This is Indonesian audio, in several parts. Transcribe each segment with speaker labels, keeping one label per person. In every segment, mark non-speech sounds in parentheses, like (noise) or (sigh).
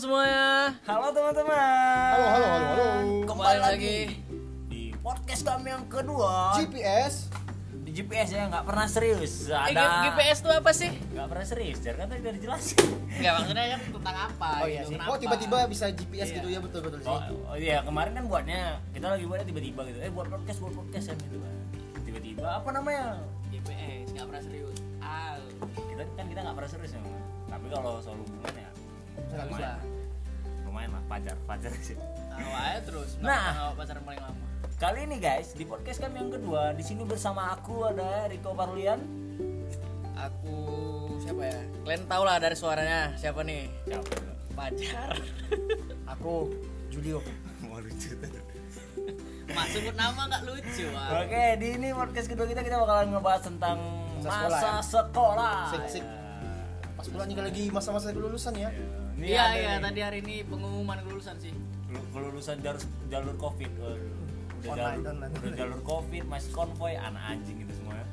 Speaker 1: semuanya.
Speaker 2: Halo teman-teman.
Speaker 3: Halo, halo, halo, halo.
Speaker 2: Kembali
Speaker 1: Kembali
Speaker 2: lagi di podcast kami yang kedua.
Speaker 3: GPS
Speaker 2: Di GPS ya nggak pernah serius.
Speaker 1: Eh,
Speaker 2: Ada
Speaker 1: GPS itu apa sih?
Speaker 2: nggak pernah serius. Jar kan tadi udah dijelasin.
Speaker 1: Enggak maksudnya kan tentang apa
Speaker 3: Oh iya
Speaker 1: gitu.
Speaker 3: sih.
Speaker 1: Kenapa?
Speaker 3: Oh tiba-tiba bisa GPS
Speaker 1: Iya.
Speaker 3: gitu ya betul betul sih.
Speaker 2: Oh, oh iya kemarin kan buatnya kita lagi buatnya tiba-tiba gitu. Eh buat podcast buat podcast kan gitu kan. Tiba-tiba apa namanya?
Speaker 1: GPS enggak pernah serius. Ah,
Speaker 2: Kita kan kita nggak pernah serius memang. Tapi kalau soal hubungan ya
Speaker 3: Nggak
Speaker 1: bisa.
Speaker 2: Lumayan lah pacar pacar sih.
Speaker 1: Tahu aja terus.
Speaker 2: Nah.
Speaker 1: Nah, pacaran paling lama.
Speaker 2: Kali ini guys di podcast kami yang kedua di sini bersama aku ada Riko Parlian.
Speaker 1: Aku siapa ya? Kalian tahu lah dari suaranya siapa nih?
Speaker 2: Siapa?
Speaker 1: Pacar. (laughs)
Speaker 3: Aku Julio. (laughs)
Speaker 2: Mau lucu
Speaker 1: Mak sebut nama nggak lucu. ah.
Speaker 2: Oke, di ini podcast kedua kita kita bakalan ngebahas tentang
Speaker 3: Masa
Speaker 2: masa
Speaker 3: sekolah, ya?
Speaker 2: sekolah.
Speaker 3: Sik, sik. Pas pula nih lagi masa-masa kelulusan ya.
Speaker 2: Ini
Speaker 1: Iya iya
Speaker 2: nih,
Speaker 1: tadi hari ini pengumuman kelulusan sih.
Speaker 2: kelu- kelulusan jalur jalur covid. Waduh. Udah
Speaker 3: Online,
Speaker 2: jalur,
Speaker 3: online.
Speaker 2: udah jalur covid, masih konvoy, anak anjing gitu semuanya.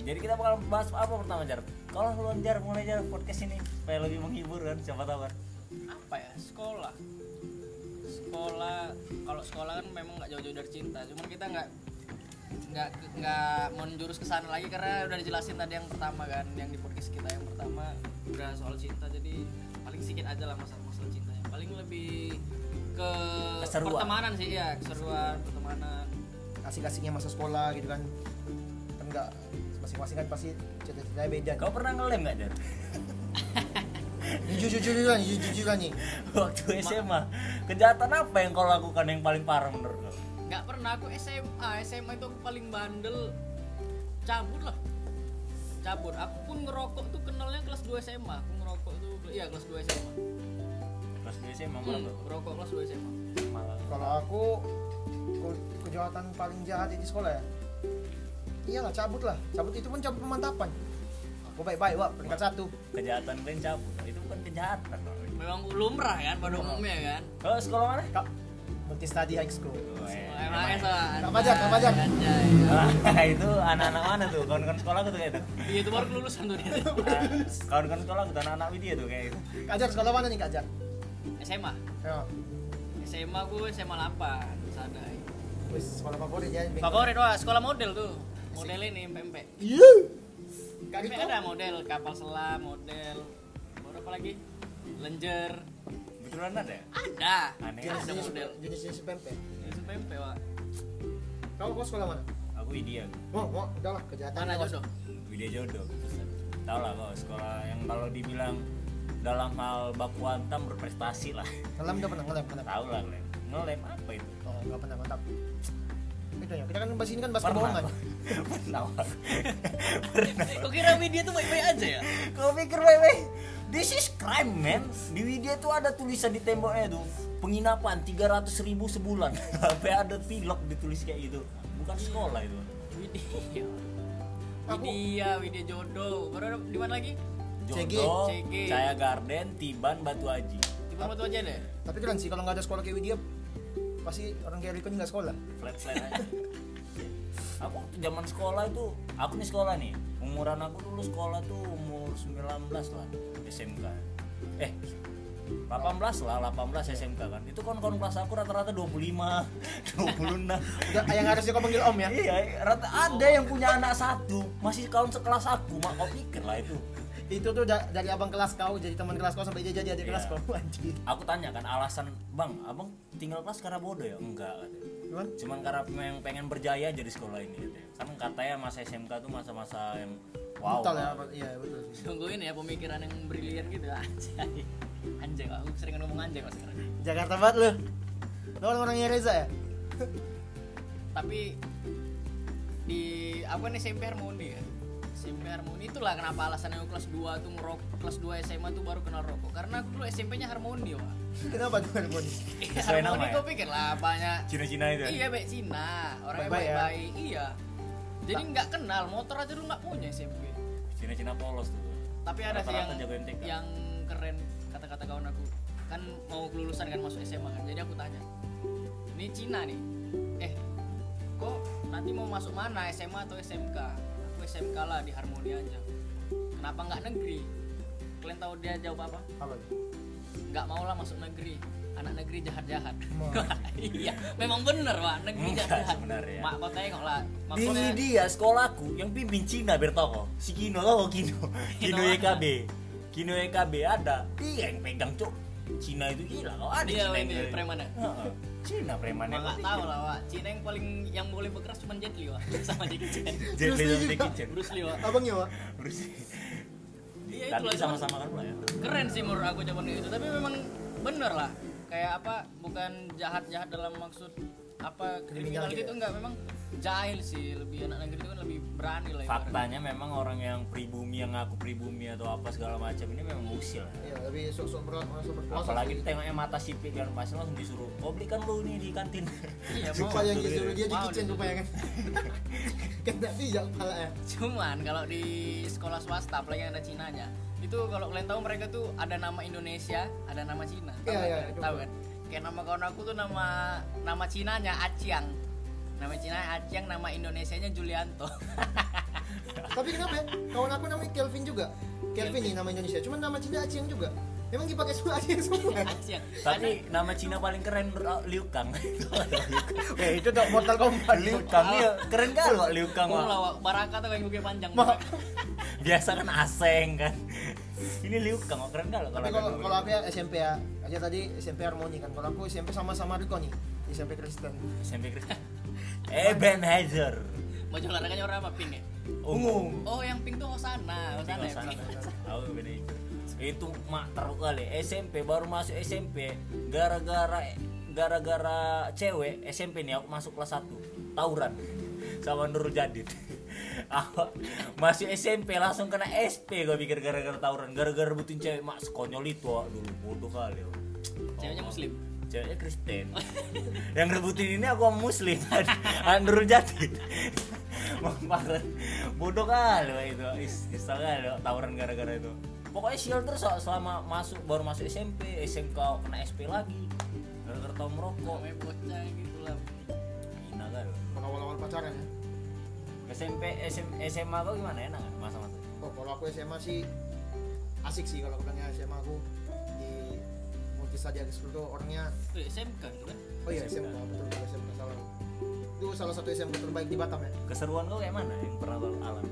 Speaker 2: Jadi kita bakal bahas apa pertama Jar? Kalau lu Jar mulai Jar podcast ini supaya lebih menghibur kan siapa tahu kan.
Speaker 1: apa ya sekolah sekolah kalau sekolah kan memang nggak jauh-jauh dari cinta cuman kita nggak nggak nggak menjurus ke sana lagi karena udah dijelasin tadi yang pertama kan yang di podcast kita yang pertama udah soal cinta jadi paling sedikit aja lah masalah masalah cintanya paling lebih ke
Speaker 2: Keseruan.
Speaker 1: pertemanan sih ya keseruan pertemanan
Speaker 3: Asik-asiknya masa sekolah gitu kan. Kan enggak masing-masing kan pasti cita-citanya beda.
Speaker 2: Kau pernah ngelem nggak Jar? (laughs)
Speaker 3: Jujur jujur jujuran, jujur jujuran nih.
Speaker 2: Waktu SMA kejahatan apa yang kau lakukan yang paling parah menurut kau?
Speaker 1: nggak pernah aku SMA SMA itu aku paling bandel cabut lah cabut aku pun ngerokok tuh kenalnya kelas 2 SMA aku iya kelas 2 SMA
Speaker 2: Kelas dua SMA
Speaker 1: hmm,
Speaker 2: berapa?
Speaker 1: ngerokok kelas 2 SMA
Speaker 2: Malah.
Speaker 3: Kalau aku ke- kejahatan paling jahat di sekolah ya. Iyalah cabut lah. Cabut itu pun cabut pemantapan. Aku baik-baik, Wak. Peringkat satu.
Speaker 2: Kejahatan kalian cabut, itu bukan kejahatan.
Speaker 1: memang lumrah kan pada umumnya kan
Speaker 2: Kalau sekolah mana?
Speaker 3: Kak, Multi Study High School.
Speaker 2: Oh, iya.
Speaker 1: MHS lah
Speaker 3: Fajar.
Speaker 1: Anjay, ya. (laughs)
Speaker 2: Ah, itu anak-anak mana tuh? Kawan-kawan sekolah tuh kayak itu.
Speaker 1: iya itu baru kelulusan tuh dia (laughs)
Speaker 2: Kawan-kawan sekolah tuh anak-anak Widya tuh kayak itu.
Speaker 3: Kak Jar, sekolah mana nih Kak Jar?
Speaker 1: SMA
Speaker 3: Ya.
Speaker 1: SMA gue SMA 8 sadai
Speaker 3: Wis, sekolah favorit ya.
Speaker 1: favorit wah sekolah model tuh model ini PMP
Speaker 3: Iya. Riko.
Speaker 1: ada model kapal selam model baru apa lagi lenjer
Speaker 2: Betulan ada ya?
Speaker 1: ada
Speaker 2: Aneh.
Speaker 1: ada
Speaker 3: Jenis
Speaker 1: model
Speaker 3: jenis PMP.
Speaker 1: itu PMP wah
Speaker 3: Kau kau sekolah mana?
Speaker 2: Aku Widya.
Speaker 3: Oh, oh, udah lah kejahatan.
Speaker 1: mana jodoh
Speaker 2: Widya jodoh. Tahu lah kau sekolah yang kalau dibilang dalam hal baku hantam berprestasi lah.
Speaker 3: Ngelem udah pernah ngelem, ngelem.
Speaker 2: Tahu lah kalian. Ngelem apa itu?
Speaker 3: Oh, enggak pernah mantap. Itu ya. Kita kan bahas ini kan bahas
Speaker 2: Pernah.
Speaker 3: kebohongan. (laughs)
Speaker 2: Pernah. Pernah.
Speaker 1: kok kira media tuh baik-baik aja ya
Speaker 2: Kau pikir wewe This is crime man. Di Widya tuh ada tulisan di temboknya tuh Penginapan 300 ribu sebulan. (laughs) Sampai ada pilok ditulis kayak gitu. Bukan sekolah itu.
Speaker 1: Widya. Widya Widya jodoh. Baru ada di mana lagi.
Speaker 2: Jodoh,
Speaker 1: CG.
Speaker 2: Cahaya Garden, Tiban, Batu Aji.
Speaker 1: Di mana tuh aja deh
Speaker 3: Tapi keren sih kalau nggak ada sekolah kayak Widya pasti orang kayak ini nggak sekolah.
Speaker 2: Flat-flat aja (laughs) Aku zaman sekolah itu Aku nih sekolah nih Umuran aku dulu sekolah tuh umur 19 lah SMK Eh 18 lah, 18 SMK kan Itu kan kawan kelas aku rata-rata 25 26 (laughs)
Speaker 3: Udah yang harusnya kau panggil Om ya.
Speaker 2: Iya, rata ada yang punya anak satu masih kawan sekelas aku, mak kau pikir lah itu.
Speaker 3: Itu tuh da- dari abang kelas kau jadi teman kelas kau sampai dia jadi adik
Speaker 2: Iya.
Speaker 3: kelas kau. Anjir.
Speaker 2: Aku tanya kan alasan, bang, abang tinggal kelas karena bodoh ya? Enggak, katanya.
Speaker 3: Cuman
Speaker 2: cuman karena memang pengen berjaya jadi sekolah ini. Katanya. Kan katanya masa SMK tuh masa-masa yang wow.
Speaker 3: betul ya, apa- iya betul.
Speaker 1: Tungguin ya pemikiran yang brilian gitu (laughs) anjay anjay aku sering ngomong anjay mas sekarang
Speaker 3: Jakarta banget lu. Lu orang-orangnya Reza ya?
Speaker 1: tapi di apa nih SMP Harmoni ya SMP Harmoni itulah kenapa alasannya aku kelas 2 tuh ngerokok kelas 2 SMA tuh baru kenal rokok karena aku dulu SMP-nya Harmoni wah
Speaker 3: Kenapa tuh Harmoni?
Speaker 2: Nama
Speaker 1: Harmoni
Speaker 2: ya?
Speaker 1: kau pikir lah banyak
Speaker 2: Cina-Cina itu. ya?
Speaker 1: iya baik Cina orangnya
Speaker 3: Baik-baik ya?
Speaker 1: baik-baik iya jadi nggak kenal motor aja lu nggak punya SMP
Speaker 2: Cina-Cina polos tuh.
Speaker 1: tapi ada sih yang yang keren kata-kata kawan aku kan mau kelulusan kan masuk SMA kan jadi aku tanya ini Cina nih eh kok nanti mau masuk mana SMA atau SMK SMK lah di Harmoni aja kenapa nggak negeri kalian tahu dia jawab apa
Speaker 3: Apa?
Speaker 1: nggak mau lah masuk negeri anak negeri jahat jahat
Speaker 3: Wah. (laughs)
Speaker 1: iya memang bener pak negeri
Speaker 2: Enggak
Speaker 1: jahat
Speaker 2: sebenarnya.
Speaker 1: mak kau tengok lah
Speaker 2: Di
Speaker 1: maksudnya
Speaker 2: dia sekolahku yang pimpin Cina bertoko. Si Kino tau Kino. Kino? YKB. Kino YKB ada. Dia yang pegang cok. Cina itu gila. Kau ada
Speaker 1: Dia
Speaker 2: Cina
Speaker 1: ini
Speaker 2: yang
Speaker 1: preman?
Speaker 2: Heeh. Cina preman
Speaker 1: Mak nggak tahu lah pak Cina yang paling yang boleh berkeras cuma Jet Li pak (laughs) sama Jackie Chan
Speaker 2: Jet Li sama. Jackie Chan.
Speaker 1: Bruce Lee pak
Speaker 3: abangnya pak
Speaker 2: Bruce Lee.
Speaker 1: iya itulah
Speaker 2: sama-sama kan lah ya.
Speaker 1: keren sih menurut aku zaman itu tapi memang bener lah kayak apa bukan jahat jahat dalam maksud apa kriminal
Speaker 3: gitu
Speaker 1: itu
Speaker 3: ya?
Speaker 1: enggak memang jahil sih lebih anak negeri itu kan lebih berani lah.
Speaker 2: Faktanya memang orang yang pribumi yang ngaku pribumi atau apa segala macam ini memang usil.
Speaker 3: iya lebih sok-sok berat masuk berkuasa
Speaker 2: Apalagi tengoknya mata sipit kan pasti langsung disuruh. Kau belikan lu nih di kantin.
Speaker 1: iya mau
Speaker 3: Supaya yang disuruh dia Chan
Speaker 1: disuruh.
Speaker 3: rupanya kan (laughs) kan nggak bijak kepala ya
Speaker 1: cuman kalau di sekolah swasta apalagi yang ada Cinanya itu kalau kalian tahu mereka tuh ada nama Indonesia ada nama Cina tahu kan?
Speaker 3: iya, itu
Speaker 1: tahu kan kayak nama kawan aku tuh nama nama Cinanya Aciang nama Cina Aciang nama Indonesianya Julianto (laughs)
Speaker 3: tapi kenapa ya kawan aku namanya Kelvin juga Kelvin nih nama Indonesia cuman nama Cina Aceh juga emang dipakai semua Aceh (laughs) semua
Speaker 1: Aciang
Speaker 2: Tapi nama Cina paling keren Liu Kang. (laughs)
Speaker 3: eh itu dok Mortal Kombat
Speaker 2: Liu Kang iya keren kan Wak Liu Kang.
Speaker 1: Oh
Speaker 2: Wak.
Speaker 1: lah, Wak. Baraka tuh yang gue panjang.
Speaker 3: Ma-
Speaker 2: Biasa kan aseng kan. Ini Liu Kang Wak. keren kan kalau
Speaker 3: tapi
Speaker 2: ada
Speaker 3: kalau
Speaker 2: dua.
Speaker 3: kalau aku ya SMP ya aja tadi SMP Harmoni kan kalau aku SMP sama-sama Riko nih SMP Kristen
Speaker 2: SMP Kristen. Ebenezer.
Speaker 1: Baju olahraganya warna apa? Pink ya?
Speaker 3: ungu
Speaker 1: Oh, yang pink tuh Hosana. Hosana ya.
Speaker 2: Sana.
Speaker 1: pink.
Speaker 2: Tahu Ebenezer. Itu mak teruk kali SMP baru masuk SMP gara-gara gara-gara cewek SMP nih aku masuk kelas 1 tawuran (laughs) sama Nurul Jadid (laughs) masuk SMP langsung kena SP gue pikir gara-gara tawuran gara-gara rebutin cewek mak sekonyol itu dulu bodoh kali.
Speaker 1: Ceweknya muslim.
Speaker 2: Ceweknya Kristen. Yang rebutin ini aku sama muslim. Nurul Jadid Makanya bodoh kali itu. Is, kesel kali Wak, tawuran gara-gara itu. Pokoknya sial terus selama masuk baru masuk SMP SMK kena SP lagi. Gara-gara tau merokok.
Speaker 1: Namanya bocah gitu lah.
Speaker 2: hina
Speaker 3: kalau awal-awal pacaran ya?
Speaker 2: SMP SM, SMA kau gimana? Enak masa-masa?
Speaker 3: Oh kalau aku SMA sih asik sih kalau aku SMA aku Multisadia School tuh orangnya
Speaker 1: Tuh, SMK gitu kan.
Speaker 3: oh iya SMK betul betul SMK salah itu salah satu SMK terbaik di Batam ya
Speaker 2: keseruan kau kayak mana yang pernah kau alami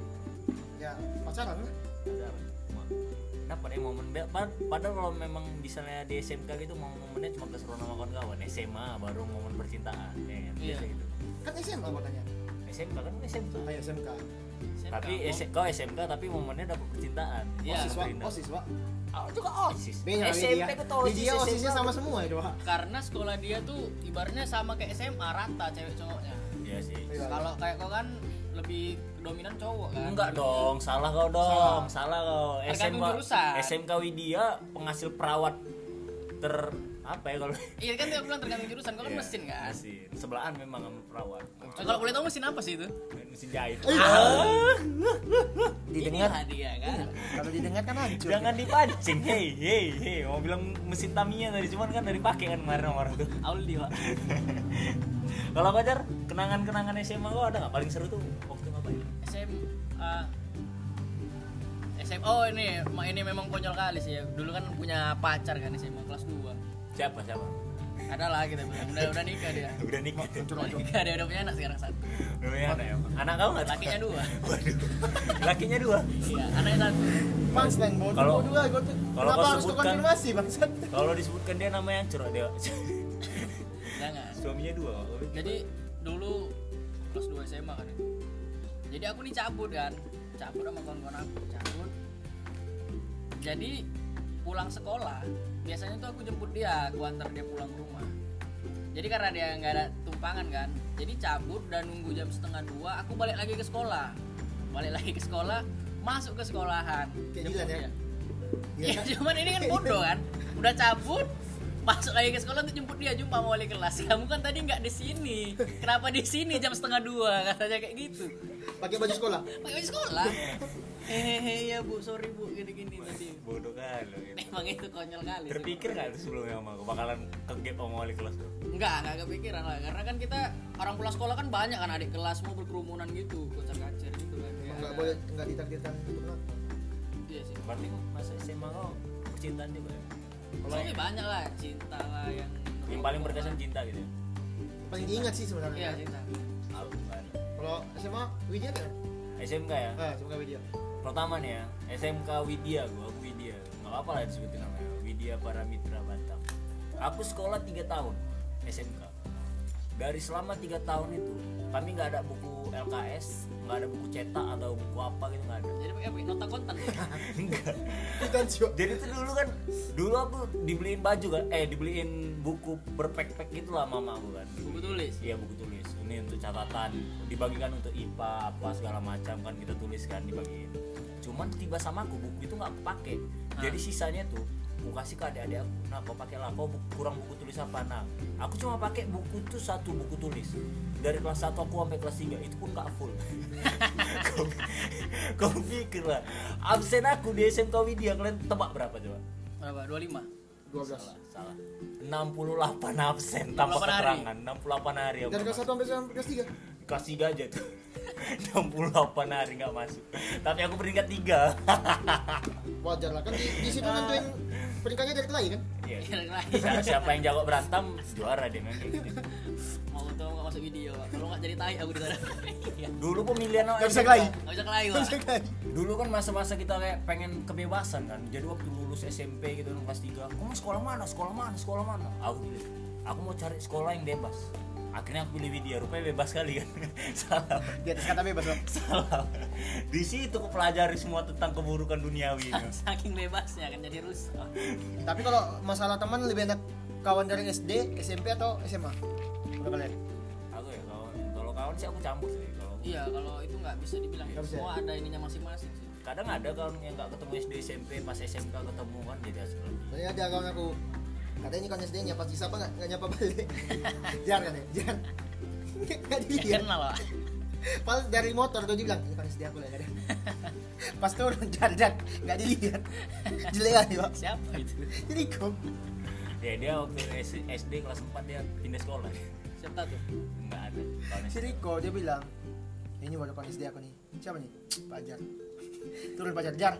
Speaker 3: ya pacaran lah
Speaker 2: dapat ya momen pad- padahal kalau memang misalnya di SMK gitu mau momennya cuma keseruan sama kawan-kawan SMA baru momen percintaan ya kan biasa
Speaker 1: Iya.
Speaker 2: gitu
Speaker 3: kan SMA aku tanya
Speaker 2: SMK kan SMK
Speaker 3: ah ya SMK
Speaker 1: SMK.
Speaker 2: tapi
Speaker 1: Oh,
Speaker 2: S- kau SMK tapi momennya dapat percintaan
Speaker 1: Iya.
Speaker 3: osis pak
Speaker 2: Berindah.
Speaker 3: osis
Speaker 2: Ah, juga osis
Speaker 3: beda
Speaker 2: SMP
Speaker 3: dia
Speaker 2: ke
Speaker 3: di dia osisnya sama semua itu pak
Speaker 1: Karena sekolah dia tuh ibaratnya sama kayak SMA rata cewek cowoknya.
Speaker 2: iya sih
Speaker 3: Iya.
Speaker 1: Kalau kayak kau kan lebih dominan cowok kan.
Speaker 2: enggak dong salah kau dong salah, kau
Speaker 1: Tergantung
Speaker 2: SMK. SMK Widya penghasil perawat ter apa ya kalau
Speaker 1: Iya kan dia bilang tergantung jurusan. Kau kan
Speaker 2: Iya,
Speaker 1: mesin kan.
Speaker 2: mesin sebelahan memang sama perawat
Speaker 1: Nah, kalau boleh tahu mesin apa sih itu?
Speaker 2: mesin jahit
Speaker 3: didengar
Speaker 1: Inilah dia kan.
Speaker 3: kalau didengar kan hancur
Speaker 2: Jangan dipancing, hei, hei, hei. Mau bilang mesin Tamiya tadi cuman kan dari pakai kan kemarin orang tuh.
Speaker 1: Auldi pak. (laughs)
Speaker 2: Kalau pacar, kenangan-kenangan SMA lo ada nggak? Paling seru tuh waktu ngapain?
Speaker 1: SMA SMA oh ini ini memang konyol kali sih ya dulu kan punya pacar kan SMA kelas 2
Speaker 2: Siapa siapa?
Speaker 1: ada lah kita bilang udah udah nikah dia (laughs)
Speaker 2: Udah nikah.
Speaker 1: udah nikah dia udah punya anak sekarang satu
Speaker 2: Udah punya anak ya? Anak kamu nggak?
Speaker 1: lakinya dua (laughs)
Speaker 2: Waduh. Lakinya dua.
Speaker 1: iya anaknya satu
Speaker 3: punchline bodoh
Speaker 2: Kalau-
Speaker 3: bodoh lah gua tuh
Speaker 2: kalau
Speaker 3: kenapa
Speaker 2: kau
Speaker 3: harus konfirmasi bangsat
Speaker 2: Kalau disebutkan dia namanya curah dia. (laughs)
Speaker 1: jangan
Speaker 2: Suaminya dua.
Speaker 1: jadi dulu kelas 2 SMA kan itu. jadi aku nih cabut kan cabut sama kawan-kawan aku cabut jadi pulang sekolah biasanya tuh aku jemput dia aku antar dia pulang ke rumah jadi karena dia nggak ada tumpangan kan jadi cabut dan nunggu jam setengah dua aku balik lagi ke sekolah balik lagi ke sekolah masuk ke sekolahan
Speaker 3: Kayak
Speaker 1: Jemput
Speaker 3: Dilan ya?
Speaker 1: dia.
Speaker 3: Iya
Speaker 1: Ya,
Speaker 3: kan?
Speaker 1: cuman ini kan bodoh kan. Udah cabut, masuk lagi ke sekolah untuk jemput dia jumpa sama wali kelas. Kamu kan tadi nggak di sini. Kenapa di sini jam setengah dua? Katanya kayak gitu.
Speaker 3: pakai baju sekolah
Speaker 1: Pakai baju sekolah. Hehehe ya bu, sorry bu, gini-gini tadi.
Speaker 2: Bodoh kan gitu.
Speaker 1: Emang itu konyol kali.
Speaker 2: Terpikir nggak tuh sebelumnya sama aku bakalan kegep sama wali kelas tuh?
Speaker 1: Enggak, enggak kepikiran lah. Karena kan kita orang pulang sekolah kan banyak kan adik kelas semua berkerumunan gitu, kocar-kacir gitu kan. Ya,
Speaker 3: nggak boleh nggak ditakdirkan untuk kenapa
Speaker 1: Iya sih.
Speaker 2: Berarti kok masa SMA kau percintaan juga ya?
Speaker 3: Kalau
Speaker 1: Tapi banyak lah cinta lah yang
Speaker 2: yang paling berkesan cinta gitu ya?
Speaker 3: paling diingat sih sebenarnya.
Speaker 1: Iya cinta.
Speaker 3: Kalau SMA Widya kan?
Speaker 2: SMK ya
Speaker 3: Ah, SMK Widya.
Speaker 2: pertama nih ya SMK Widya gua aku Widya nggak apa lah disebutin namanya Widya Paramitra Batam aku sekolah tiga tahun SMK dari selama tiga tahun itu kami nggak ada buku LKS nggak ada buku cetak atau buku apa gitu nggak ada
Speaker 1: Pakai apa? nota kontan. (laughs)
Speaker 2: enggak jadi tuh dulu kan dulu aku dibeliin baju kan eh dibeliin buku berpek-pek gitu lah mama aku kan
Speaker 1: Buku tulis.
Speaker 2: iya buku tulis ini untuk catatan dibagikan untuk IPA apa segala macam kan kita tuliskan dibagiin cuman tiba sama aku buku itu nggak aku pakai jadi sisanya tuh aku kasih ke adik-adik aku. Nah kau pakai lah kau kurang buku tulis apa? Nah aku cuma pakai buku tuh satu buku tulis. Dari kelas 1 aku sampai kelas 3 itu pun nggak full. (laughs) Kau, kau pikir lah. Absen aku di SMK Widya kalian tebak berapa coba?
Speaker 1: Berapa? 25.
Speaker 3: 12.
Speaker 2: salah salah. 68 absen tanpa
Speaker 1: 68 hari.
Speaker 2: keterangan. 68 hari aku
Speaker 3: Dari kelas 1 sampai sampai kelas 3.
Speaker 2: kelas 3 aja tuh. (laughs) 68 hari nggak masuk. Tapi aku peringkat 3 (laughs)
Speaker 3: Wajar lah kan di, di situ nentuin peringkatnya dari kelahi kan?
Speaker 2: Iya.
Speaker 1: Yang lain.
Speaker 2: Si- siapa yang jago berantem juara dia memang kayak gitu.
Speaker 1: Mau tau nggak masuk video. Kalau nggak jadi tai aku di sana. Iya.
Speaker 2: dulu pemilihan
Speaker 3: Gak bisa kelahi.
Speaker 1: Nggak bisa kelahi
Speaker 2: dulu kan masa-masa kita kayak pengen kebebasan kan jadi waktu lulus SMP gitu kan kelas 3 aku mau sekolah mana sekolah mana sekolah mana aku pilih aku mau cari sekolah yang bebas akhirnya aku pilih Widya rupanya bebas kali kan (laughs) salah
Speaker 3: Di atas kata bebas loh.
Speaker 2: salah di situ aku pelajari semua tentang keburukan duniawi itu (laughs)
Speaker 1: Saking bebasnya kan jadi rusak.
Speaker 3: Tapi kalau masalah teman lebih enak kawan dari SD, SMP atau SMA? Udah kalian?
Speaker 2: aku ya kalau kalau kawan sih aku campur sih kalau
Speaker 1: Iya kalau itu nggak bisa dibilang.
Speaker 3: Bisa.
Speaker 1: Semua ada ininya masing-masing sih.
Speaker 2: kadang ada kawan yang nggak ketemu SD SMP pas SMK ketemu kan jadi asik lagi
Speaker 3: Soalnya ada kawan aku katanya ini kawan SD nyapa sisa apa nggak? Nggak nyapa balik. (laughs) Jangan kan ya jangan nggak
Speaker 1: Ya
Speaker 3: dilihat
Speaker 1: kenal lah.
Speaker 3: pas dari motor tuh dia bilang ini kawan SD aku lah ada (laughs) pas turun jar jar. Nggak dilihat. (laughs) Jelek aja pak.
Speaker 1: Siapa itu?
Speaker 3: jadi kok
Speaker 2: ya dia waktu SD kelas 4 dia pindah sekolah.
Speaker 1: Siapa tuh?
Speaker 2: nggak ada.
Speaker 3: Si Riko dia bilang ini baru kawan SD aku nih? Siapa nih? Pajar. Turun Pajar jar.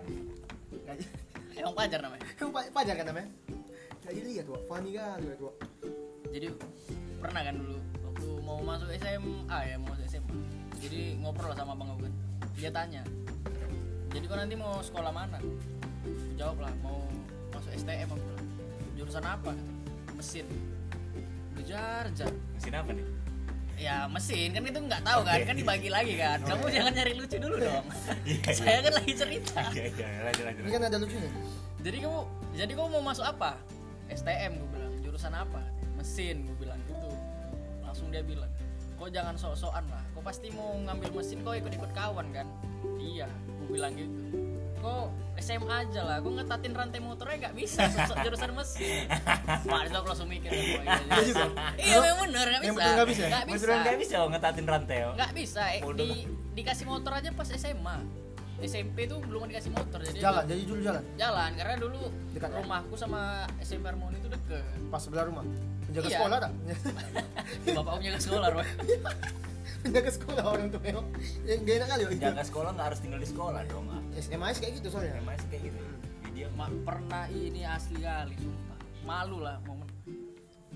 Speaker 1: Emang pajar namanya.
Speaker 3: Emang Pa- Pajar kan namanya nggak dilihat tuh funny kali tuh
Speaker 1: Jadi pernah kan dulu waktu mau masuk SMA ya mau masuk SMA. Jadi ngobrol lah sama bang kan. Dia tanya. Jadi kau nanti mau sekolah mana? Aku jawab lah mau masuk STM aku bilang. Jurusan apa? Mesin. Bejar jar.
Speaker 2: mesin apa nih
Speaker 1: Ya mesin kan itu nggak tahu kan kan dibagi lagi kan. Kamu jangan nyari lucu dulu dong.
Speaker 2: Iya, iya.
Speaker 1: Saya kan lagi cerita.
Speaker 2: iya iya lanjut lanjut
Speaker 3: ini kan ada lucunya
Speaker 1: Jadi kamu jadi kamu mau masuk apa? STM gue bilang. Jurusan apa? Mesin gue bilang gitu. Langsung dia bilang, "Kok jangan sok-sokan lah. Kok pasti mau ngambil mesin kok ikut-ikut kawan kan?" Iya, gue bilang gitu. Kok SMA aja lah, gue ngetatin rantai motornya nggak bisa sok jurusan mesin. Wah, itu aku langsung mikir. "Oh, iya, iya,
Speaker 3: Iya.
Speaker 1: Iya, memang bener
Speaker 3: Yang
Speaker 1: bisa.
Speaker 3: nggak bisa ya?
Speaker 1: Nggak bisa.
Speaker 2: nggak bisa ngetatin rantai oh.
Speaker 1: Nggak bisa. Eh, di, dikasih motor aja pas SMA. SMP tuh belum dikasih motor jadi
Speaker 3: jalan jadi dulu jalan?
Speaker 1: Jalan karena dulu
Speaker 3: Dekat ya?
Speaker 1: rumahku sama SMP Harmoni itu deket.
Speaker 3: Pas sebelah rumah? Penjaga
Speaker 1: Iya.
Speaker 3: sekolah tak (laughs) (laughs)
Speaker 1: bapak punya ke sekolah Roy.
Speaker 3: penjaga sekolah orang tuh memang yang gak enak kali ya
Speaker 2: jaga sekolah nggak harus tinggal di sekolah dong ah.
Speaker 3: SMA kayak gitu soalnya.
Speaker 2: Sih kayak gitu. Dia
Speaker 1: Ma, pernah ini asli kali sumpah. Malu lah momen.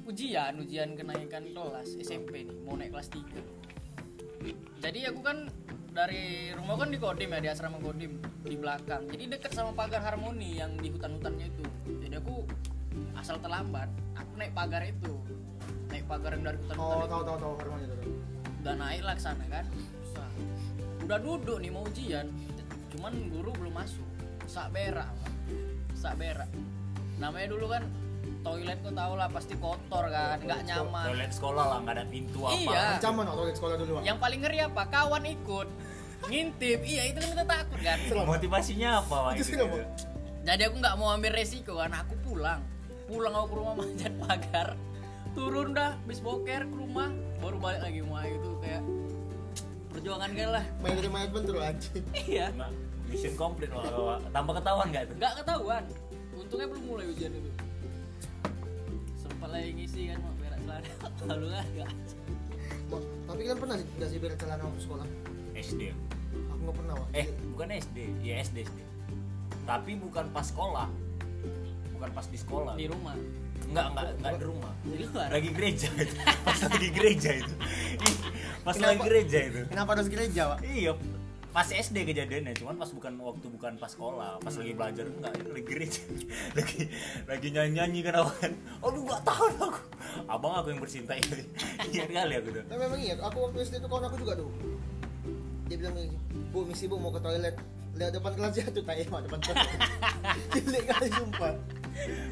Speaker 1: Ujian ujian kenaikan kelas SMP nih mau naik kelas 3 jadi aku kan dari rumah kan di Kodim ya di asrama Kodim di belakang. Jadi deket sama pagar Harmoni yang di hutan-hutannya itu. Jadi aku asal terlambat aku naik pagar itu. Naik pagar yang dari hutan-hutan
Speaker 3: oh
Speaker 1: itu.
Speaker 3: tahu tahu tahu harmoni tuh
Speaker 1: udah naik lah ke sana kan. Susah. udah duduk nih mau ujian. Cuman guru belum masuk. Sak berak sak berak. Namanya dulu kan toilet kau tau lah pasti kotor kan nggak nyaman.
Speaker 2: toilet sekolah lah nggak ada pintu apa.
Speaker 1: Iya.
Speaker 3: ancaman di sekolah dulu
Speaker 1: yang paling ngeri apa? Kawan ikut. Ngintip. Iya itu kan kita takut kan. (laughs)
Speaker 2: Motivasinya apa Wak,
Speaker 3: Itu
Speaker 2: itu
Speaker 3: sih nggak mau.
Speaker 1: jadi aku nggak mau ambil resiko kan aku pulang. Pulang aku ke rumah (laughs) manjat pagar. Turun dah bis boker ke rumah baru balik lagi mau itu kayak perjuangan kan lah.
Speaker 3: Main dari main pun terus anjing. (laughs)
Speaker 1: Iya.
Speaker 2: Mission complete Wak. tanpa ketahuan nggak tuh?
Speaker 1: Nggak ketahuan. Untungnya belum mulai ujian itu sempat lagi ngisi kan mau berak celana. (laughs) Lalu kan nggak
Speaker 3: Wak, tapi kalian pernah sih nggak sih beres celana waktu sekolah?
Speaker 2: SD
Speaker 3: aku nggak pernah wah
Speaker 2: eh bukan SD ya SD SD tapi bukan pas sekolah. Bukan pas di sekolah.
Speaker 1: Di rumah.
Speaker 2: Enggak enggak enggak di rumah.
Speaker 1: Di luar.
Speaker 2: Lagi gereja itu. (laughs) Pas lagi gereja itu. Ih, pas
Speaker 3: Kenapa?
Speaker 2: lagi gereja itu.
Speaker 3: Kenapa harus gereja, Pak?
Speaker 2: iya pas SD kejadiannya cuman pas bukan waktu bukan pas sekolah pas lagi belajar enggak lagi gereja (laughs) lagi lagi nyanyi nyanyi kan aku kan aduh nggak tahan aku abang aku yang bercinta (laughs) ini iya kali aku tuh
Speaker 3: Tapi memang iya, aku waktu SD itu kawan aku juga tuh. Dia bilang gini, Bu, misi Bu mau ke toilet. Lihat depan kelas jatuh, tak emang depan kelas. (laughs) Jelek kali sumpah.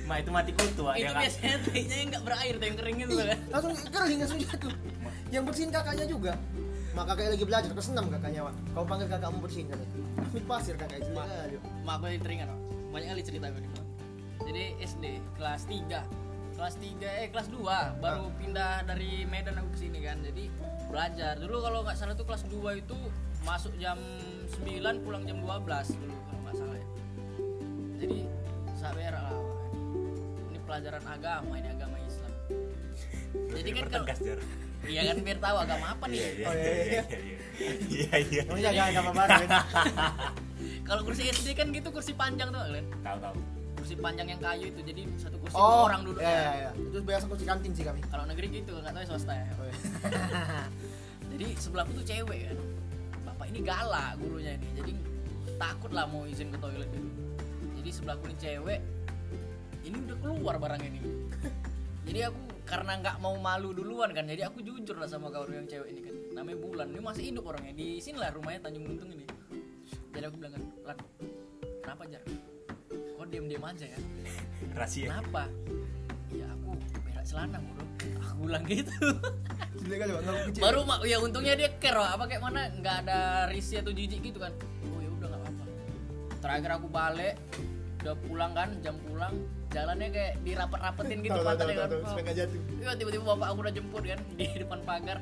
Speaker 2: ma itu mati kutu Wak.
Speaker 1: itu
Speaker 2: Dia nggak-
Speaker 1: biasanya tehnya yang nggak berair tuh yang kering itu
Speaker 3: Ih,
Speaker 1: kan
Speaker 3: langsung kering langsung jatuh. Yang bersihin kakaknya juga. Mak kakaknya lagi belajar, kesenam kakaknya, Pak. Kau panggil kakakmu bersihin kan. Ambil pasir kakaknya jelek
Speaker 1: Ma-
Speaker 3: kali.
Speaker 1: mak aku yang teringat banyak kali cerita gue jadi SD kelas 3 kelas 3 eh kelas 2 baru pindah dari Medan aku ke sini kan. Jadi belajar. Dulu kalau nggak salah tuh kelas 2 itu masuk jam 9 pulang jam 12 dulu kalau nggak salah ya. Jadi sak berak lah ini pelajaran agama ini agama Islam. (laughs) Jadi kan kalau. Iya kan biar tahu agama apa nih
Speaker 2: iya iya
Speaker 3: Oh, iya,
Speaker 2: iya
Speaker 3: iya.
Speaker 2: iya iya iya
Speaker 3: Kamu jaga agama baru kan? (laughs)
Speaker 1: kalau kursi SD kan gitu kursi panjang tuh kalian
Speaker 2: tahu tahu
Speaker 1: kursi panjang yang kayu itu jadi satu kursi
Speaker 3: Oh,
Speaker 1: dua orang duduk
Speaker 3: Iya, iya, iya. Itu biasa kursi kantin sih kami.
Speaker 1: kalau negeri gitu nggak tahu ya swasta ya
Speaker 3: Oh, iya. (laughs)
Speaker 1: jadi sebelahku tuh cewek kan bapak ini galak gurunya ini jadi takut lah mau izin ke toilet gitu jadi sebelahku ini cewek ini udah keluar barang ini (laughs) jadi aku karena nggak mau malu duluan kan. Jadi aku jujur lah sama kawan yang cewek ini kan. Namanya Bulan. Ini masih hidup orangnya. Di sini lah rumahnya Tanjung Buntung ini. Jadi aku bilang kan Lan kenapa jar? Kok diem diem aja ya. (laughs)
Speaker 2: Rahasia.
Speaker 1: Kenapa? Ya aku berak celana bro. Aku bilang gitu. (laughs)
Speaker 3: Kali,
Speaker 1: baru mak ya untungnya dia care apa kayak mana? Nggak ada risih atau jijik gitu kan. Oh ya udah nggak apa terakhir aku balik udah pulang kan jam pulang jalannya kayak dirapet-rapetin gitu pantatnya kan. Iya tiba-tiba bapak aku udah jemput kan di (laughs) depan pagar.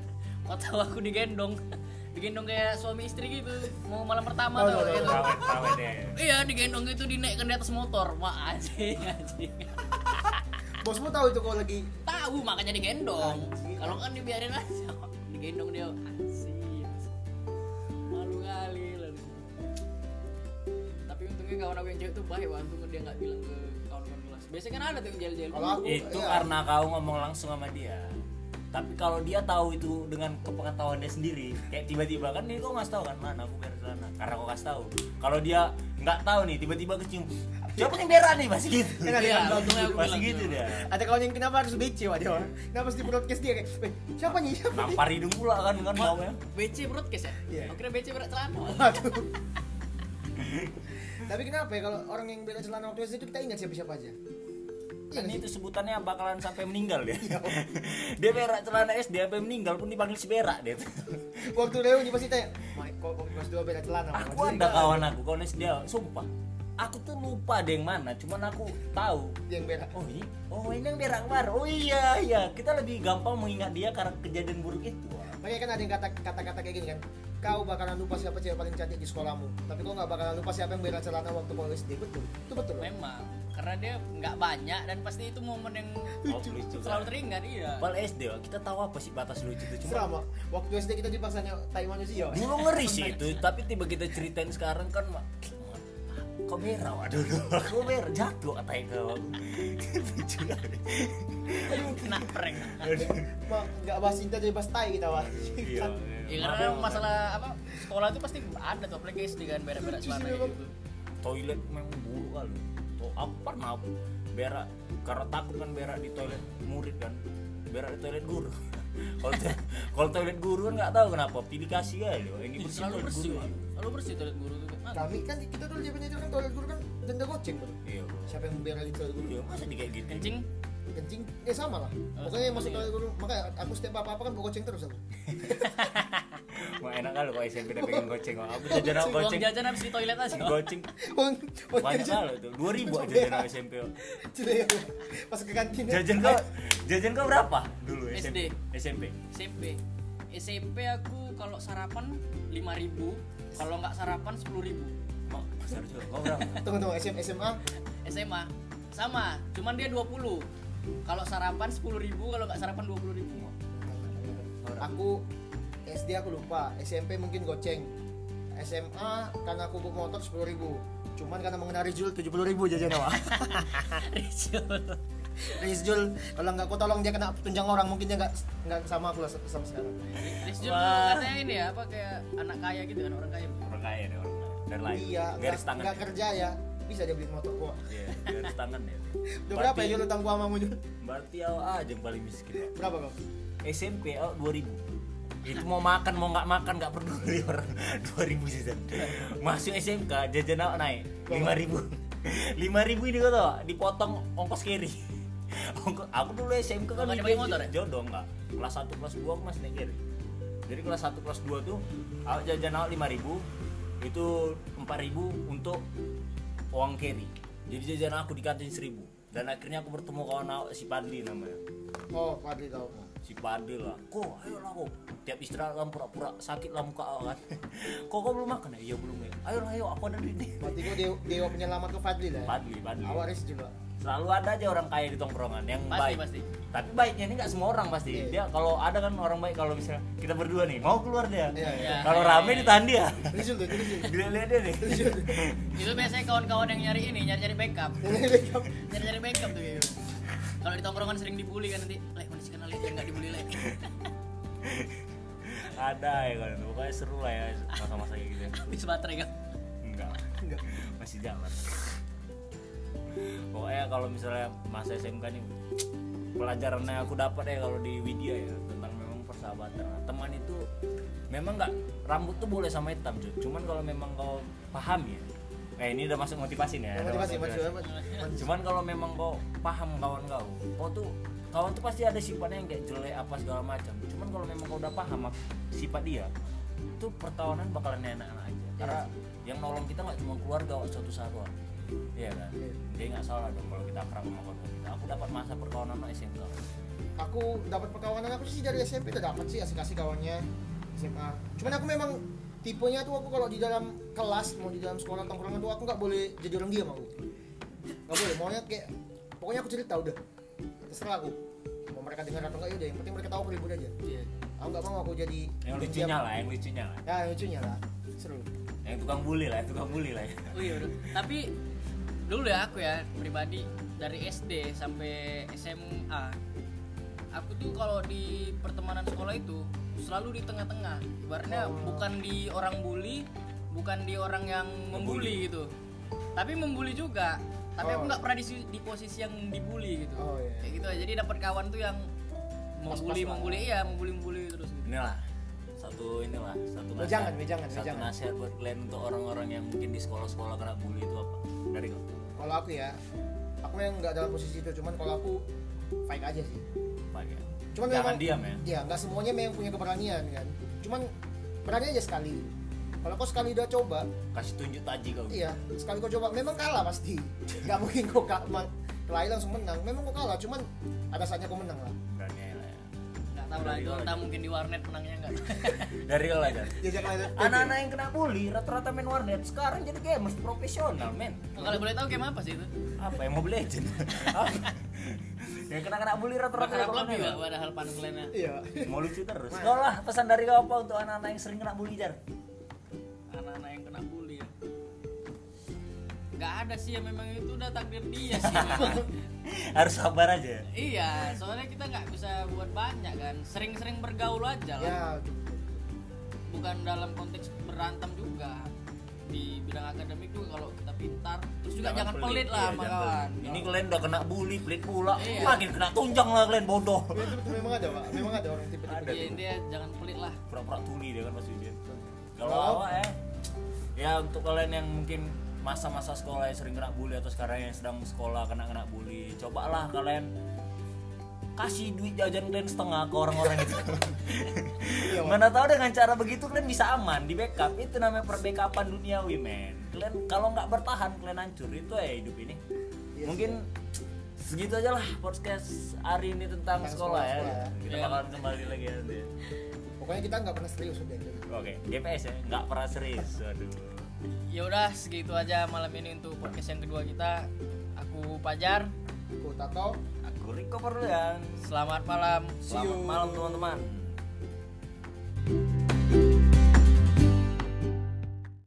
Speaker 1: Tahu aku digendong. (laughs) Digendong kayak suami istri gitu mau malam pertama tuh gitu.
Speaker 2: Ya.
Speaker 1: iya digendong gitu dinaikkan di atas motor. Mak anjing anjing. (laughs)
Speaker 3: Bosmu tahu itu kalau lagi
Speaker 1: tahu makanya digendong. Kalau kan dibiarin aja. Digendong dia aku yang cewek tuh baik wah untung dia nggak bilang ke kawan-kawan kelas. Biasanya kan ada tuh yang
Speaker 3: aku-
Speaker 2: itu
Speaker 3: Iya.
Speaker 2: karena kau ngomong langsung sama dia. Tapi kalau dia tahu itu dengan kepengetahuan dia sendiri kayak tiba-tiba kan ini kau ngasih tahu kan mana aku berak celana karena kau kasih tahu. Kalau dia nggak tahu nih tiba-tiba kecium siapa yang berak nih? Masih gitu.
Speaker 1: Iya, aku
Speaker 2: masih gitu dia.
Speaker 3: Ada kawan yang kenapa harus BC Pak dia kenapa harus di broadcast dia? Kayak "Eh, siapa nih? Siapa nih?
Speaker 2: nampar hidung pula kan kan mau ya
Speaker 1: BC broadcast ya?
Speaker 3: Iya.
Speaker 1: Aku kira BC berat celana.
Speaker 3: Waduh. (laughs) tapi kenapa ya kalau orang yang bela celana waktu itu kita ingat siapa siapa aja Iya sih?
Speaker 2: itu sebutannya bakalan sampai meninggal dia (laughs)
Speaker 3: Iya. (laughs)
Speaker 2: dia berak celana SD sampai meninggal pun dipanggil si berak dia
Speaker 3: waktu reuni pasti tanya Mak, kok kok kelas dua bela celana Mak?"
Speaker 2: aku ada kawan aku kawan SD dia sumpah aku tuh lupa ada yang mana cuman aku tahu.
Speaker 3: Yang bela
Speaker 2: oh ini oh ini yang berak kemarin oh iya iya. Kita lebih gampang mengingat dia karena kejadian buruk itu.
Speaker 3: Makanya kan ada yang kata kata-kata kayak gini kan kau bakalan lupa siapa cewek paling cantik di sekolahmu tapi kau nggak bakalan lupa siapa yang bela celana waktu kau SD betul itu betul.
Speaker 1: Memang karena dia nggak banyak dan pasti itu momen yang (laughs)
Speaker 2: oh, lucu.
Speaker 1: Selalu
Speaker 2: kan
Speaker 1: teringat iya.
Speaker 2: Padahal SD kita tahu apa sih batas lucu itu? Cuma
Speaker 3: Selama waktu SD kita dipaksanya tai manusia.
Speaker 2: Dulu ngeri sih (laughs) itu tapi tiba kita ceritain sekarang kan mak kok berak waduh (laughs) kok berak jatuh katain kau lucu.
Speaker 1: Kena prank.
Speaker 3: Mak, nggak bahas cinta jadi bahas tai kita wah
Speaker 2: iya
Speaker 1: Ya
Speaker 2: Maaf
Speaker 1: karena
Speaker 2: Mas.
Speaker 1: masalah apa sekolah itu pasti ada tuh apalagi SD kan berak-berak celana gitu.
Speaker 2: toilet memang buruk kali oh aku pernah berak karena takut kan berak di toilet murid kan berak di toilet guru (laughs) kalau to- kalau toilet guru kan nggak tahu kenapa pilih kasih Wak. ini
Speaker 1: Ih,
Speaker 2: bersih
Speaker 1: Selalu bersih, selalu bersih toilet guru tuh. Ah,
Speaker 3: kami kan kita dulu jawabannya itu kan toilet guru kan denda goceng tuh
Speaker 2: iya
Speaker 3: siapa yang bela di toilet guru?
Speaker 2: Iya masa di kayak gitu?
Speaker 1: Kencing?
Speaker 3: Kencing? Eh sama lah.
Speaker 1: Oh,
Speaker 3: pokoknya yang masuk toilet guru. Makanya aku setiap apa apa kan bawa goceng terus aku (laughs)
Speaker 2: Wah enak kali kalau SMP udah pengen (laughs) goceng. Aku jajan aku
Speaker 1: uang
Speaker 2: goceng?
Speaker 1: jajan habis di toilet aja.
Speaker 2: Goceng.
Speaker 3: Uang uang
Speaker 2: banyak
Speaker 3: jajan.
Speaker 2: kali tuh. Dua ribu aja jajan aku SMP
Speaker 3: pas ke kantin.
Speaker 2: Jajan kau jajan kau berapa dulu
Speaker 1: SD.
Speaker 2: SMP? SMP.
Speaker 1: SMP. SMP aku kalau sarapan 5000 kalau nggak sarapan 10000
Speaker 2: oh besar juga kau berapa? (laughs)
Speaker 3: Tunggu tunggu. SM, SMA
Speaker 1: SMA sama cuman dia 20 kalau sarapan 10.000 kalau nggak sarapan 20.000
Speaker 3: aku SD aku lupa. SMP mungkin goceng. SMA karena aku bawa motor sepuluh ribu. Cuman karena mengenal Rizul tujuh puluh ribu jajan (laughs) awak Rizul kalau nggak aku tolong dia kena tunjang orang. Mungkin dia nggak nggak sama aku lah sama sekarang.
Speaker 1: Riz Jul
Speaker 2: Wah.
Speaker 1: katanya ini ya apa kayak anak kaya gitu kan orang kaya.
Speaker 2: Orang kaya nih orang kaya. Dari lain.
Speaker 3: Iya
Speaker 2: garis tangan
Speaker 3: nggak kerja ya. Bisa dia beli motor gua.
Speaker 2: Iya, garis tangan ya.
Speaker 3: Udah berapa ya Jul utang gua sama Jul?
Speaker 2: Berarti awak aja yang paling miskin Pak.
Speaker 3: berapa kau
Speaker 2: SMP awak 2000 itu mau makan mau nggak makan nggak peduli orang. (laughs) 2000 jajan masuk SMK jajan naik. 5000 5000 (laughs) ini kau tau dipotong ongkos carry. Ongko- aku dulu SMK kan mikir
Speaker 1: motor ya?
Speaker 2: jodoh enggak kelas 1 kelas 2 aku masih naik carry jadi kelas 1 kelas 2 tuh awak jajan awak 5000 itu 4000 untuk uang carry. Jadi jajan aku di kantin 1000 dan akhirnya aku bertemu kawan awak si Padli namanya.
Speaker 3: Oh Fadli tahu
Speaker 2: si Padil lah. Kok ayo lah kok. Tiap istirahat kan pura-pura sakit lah muka awak kan. (laughs) Kok kok belum makan ya? Iya belum ya. Ayo lah ayo aku ada duit nih.
Speaker 3: Berarti gua dewa, dewa penyelamat ke Fadli lah ya?
Speaker 2: Padli Padli
Speaker 3: awak Rizul lah
Speaker 2: selalu ada aja orang kaya di tongkrongan yang
Speaker 1: Pasti,
Speaker 2: baik.
Speaker 1: pasti.
Speaker 2: tapi baiknya ini nggak semua orang pasti.
Speaker 3: Iya.
Speaker 2: dia kalau ada kan orang baik kalau misalnya kita berdua nih mau keluar dia.
Speaker 3: Iya, iya.
Speaker 2: kalau
Speaker 1: Iya,
Speaker 2: rame
Speaker 1: iya.
Speaker 2: ditahan dia. Dilihat dia nih.
Speaker 1: Itu biasanya kawan-kawan yang nyari ini nyari nyari backup. Nyari nyari backup tuh gitu kalau di tongkrongan sering dibully kan nanti. Lek kondisikan lek biar nggak dibully lek. (laughs)
Speaker 2: Ada ya kan pokoknya seru lah ya masa-masa kayak gitu (laughs)
Speaker 1: habis baterai kan?
Speaker 2: Enggak.
Speaker 3: Enggak.
Speaker 2: masih jalan. Pokoknya kalau misalnya masa SMK nih pelajaran yang aku dapat ya kalau di Widya ya tentang memang persahabatan. Nah, teman itu memang nggak rambut tuh boleh sama hitam cuy cuman kalau memang kau paham ya eh ini udah masuk motivasi nih ya.
Speaker 3: Motivasi
Speaker 2: masuk
Speaker 3: motivasi.
Speaker 2: cuman kalau memang kau paham kawan kau kau tuh kawan tuh pasti ada sifatnya yang kayak jelek apa segala macam. Cuman kalau memang kau udah paham sifat dia itu pertawanan bakalan enak-enak aja. Karena yang nolong kita nggak cuma keluarga waktu suatu saat Wak. iya kan?
Speaker 3: Iya.
Speaker 2: dia nggak salah dong kalau kita akrab sama keluarga kita. Aku dapat masa perkawanan sama SMK
Speaker 3: aku dapat perkawanan aku sih dari SMP udah dapat sih asik-asik kawannya SMA cuman aku memang tipenya tuh aku kalau di dalam kelas mau di dalam sekolah tongkrongan tuh aku nggak boleh jadi orang diam aku. Nggak boleh maunya kayak pokoknya aku cerita udah. Terserah aku mau mereka dengar atau enggak ya udah yang penting mereka tahu aku ribut aja.
Speaker 1: Iya.
Speaker 3: Aku nggak mau aku jadi
Speaker 2: yang lucunya
Speaker 3: diam.
Speaker 2: lah yang lucunya lah.
Speaker 3: Ya yang lucunya lah. Seru.
Speaker 2: Yang tukang bully lah yang tukang bully lah. Ya.
Speaker 1: oh iya udah tapi dulu ya aku ya pribadi dari SD sampai SMA aku tuh kalau di pertemanan sekolah itu selalu di tengah-tengah. Ibaratnya
Speaker 3: Oh.
Speaker 1: bukan di orang bully bukan di orang yang membuli gitu. Tapi membuli juga. Tapi aku
Speaker 3: Oh.
Speaker 1: nggak pernah di, di posisi yang dibully gitu.
Speaker 3: Oh, iya.
Speaker 1: kayak gitu aja. Jadi dapat kawan tuh yang membuli membuli. Iya membuli membuli terus gitu.
Speaker 2: inilah. Satu inilah satu nasihat.
Speaker 3: Wejangan, wejangan,
Speaker 2: satu
Speaker 3: wejangan.
Speaker 2: nasihat buat kalian untuk orang-orang yang mungkin di sekolah-sekolah kena bully itu apa? Dari kau
Speaker 3: kalau aku ya aku yang nggak dalam posisi itu. Cuman kalau aku fight aja sih.
Speaker 2: Pak, ya?
Speaker 3: Cuman
Speaker 2: jangan
Speaker 3: memang-
Speaker 2: diam ya?
Speaker 3: Ya nggak semuanya memang punya keberanian kan. Cuman berani aja sekali kalau kau sekali udah coba
Speaker 2: kasih tunjuk taji kau.
Speaker 3: iya sekali kau coba memang kalah pasti. (laughs) Nggak mungkin kau ka- ma- kelahi langsung menang. Memang kau kalah cuman ada saatnya kau menang lah.
Speaker 2: Berani aja lah ya.
Speaker 1: Nggak tahu lah itu entah
Speaker 2: aja.
Speaker 1: mungkin di warnet menangnya nggak. (laughs)
Speaker 2: Dari kau
Speaker 3: ya jangan ada
Speaker 2: anak-anak yang kena bully rata-rata main warnet sekarang jadi gamers profesional men.
Speaker 1: Kalau boleh tahu game apa sih itu?
Speaker 2: Apa (laughs) yang Mobile Legend yang kena kena bully rata-rata orang
Speaker 1: lebih
Speaker 2: warnet.
Speaker 1: gak padahal punchline-nya
Speaker 3: iya.
Speaker 2: Mau lucu terus. Kau lah pesan dari kau apa untuk anak-anak yang sering kena bully jar
Speaker 1: nggak ada sih ya memang itu udah takdir dia sih. (laughs)
Speaker 2: Harus sabar aja.
Speaker 1: Iya soalnya kita nggak bisa buat banyak kan. Sering-sering bergaul aja lah.
Speaker 3: Ya
Speaker 1: bukan dalam konteks berantem juga. Di bidang akademik juga kalau kita pintar terus juga jangan, pelit, lah
Speaker 2: Iya,
Speaker 1: sama
Speaker 2: jangan
Speaker 1: kawan
Speaker 2: pelit. ini kalian udah kena bully pelit pula.
Speaker 1: Iya.
Speaker 2: makin kena tunjang lah kalian bodoh.
Speaker 3: Ya, itu betul. Memang ada pak. Memang ada orang tipe-tipe
Speaker 2: Ada.
Speaker 1: iya intinya jangan pelit lah.
Speaker 2: Pura-pura tuli dia kan dia. Kalau
Speaker 3: Kalau-
Speaker 2: awak ya ya untuk kalian yang mungkin masa-masa sekolah yang sering kena bully atau sekarang yang sedang sekolah kena kena bully. Cobalah kalian kasih duit jajan kalian setengah ke orang-orang itu.
Speaker 3: Iya,
Speaker 2: mana tahu dengan cara begitu kalian bisa aman di backup. Itu namanya perbackupan duniawi men. Kalian kalau nggak bertahan kalian hancur. Itu ya hidup ini.
Speaker 3: Iya,
Speaker 2: mungkin segitu aja lah podcast hari ini tentang
Speaker 3: Tentang
Speaker 2: sekolah, ya.
Speaker 3: sekolah, sekolah.
Speaker 2: kita bakalan kembali lagi nanti.
Speaker 3: Pokoknya kita nggak pernah serius udah
Speaker 2: Oke, GPS ya, nggak pernah serius. Waduh.
Speaker 1: Ya udah segitu aja malam ini untuk podcast yang kedua kita aku Pajar
Speaker 3: aku tato
Speaker 2: Aku Riko Perluan.
Speaker 1: selamat malam
Speaker 3: See
Speaker 2: Selamat
Speaker 3: you.
Speaker 2: malam teman-teman.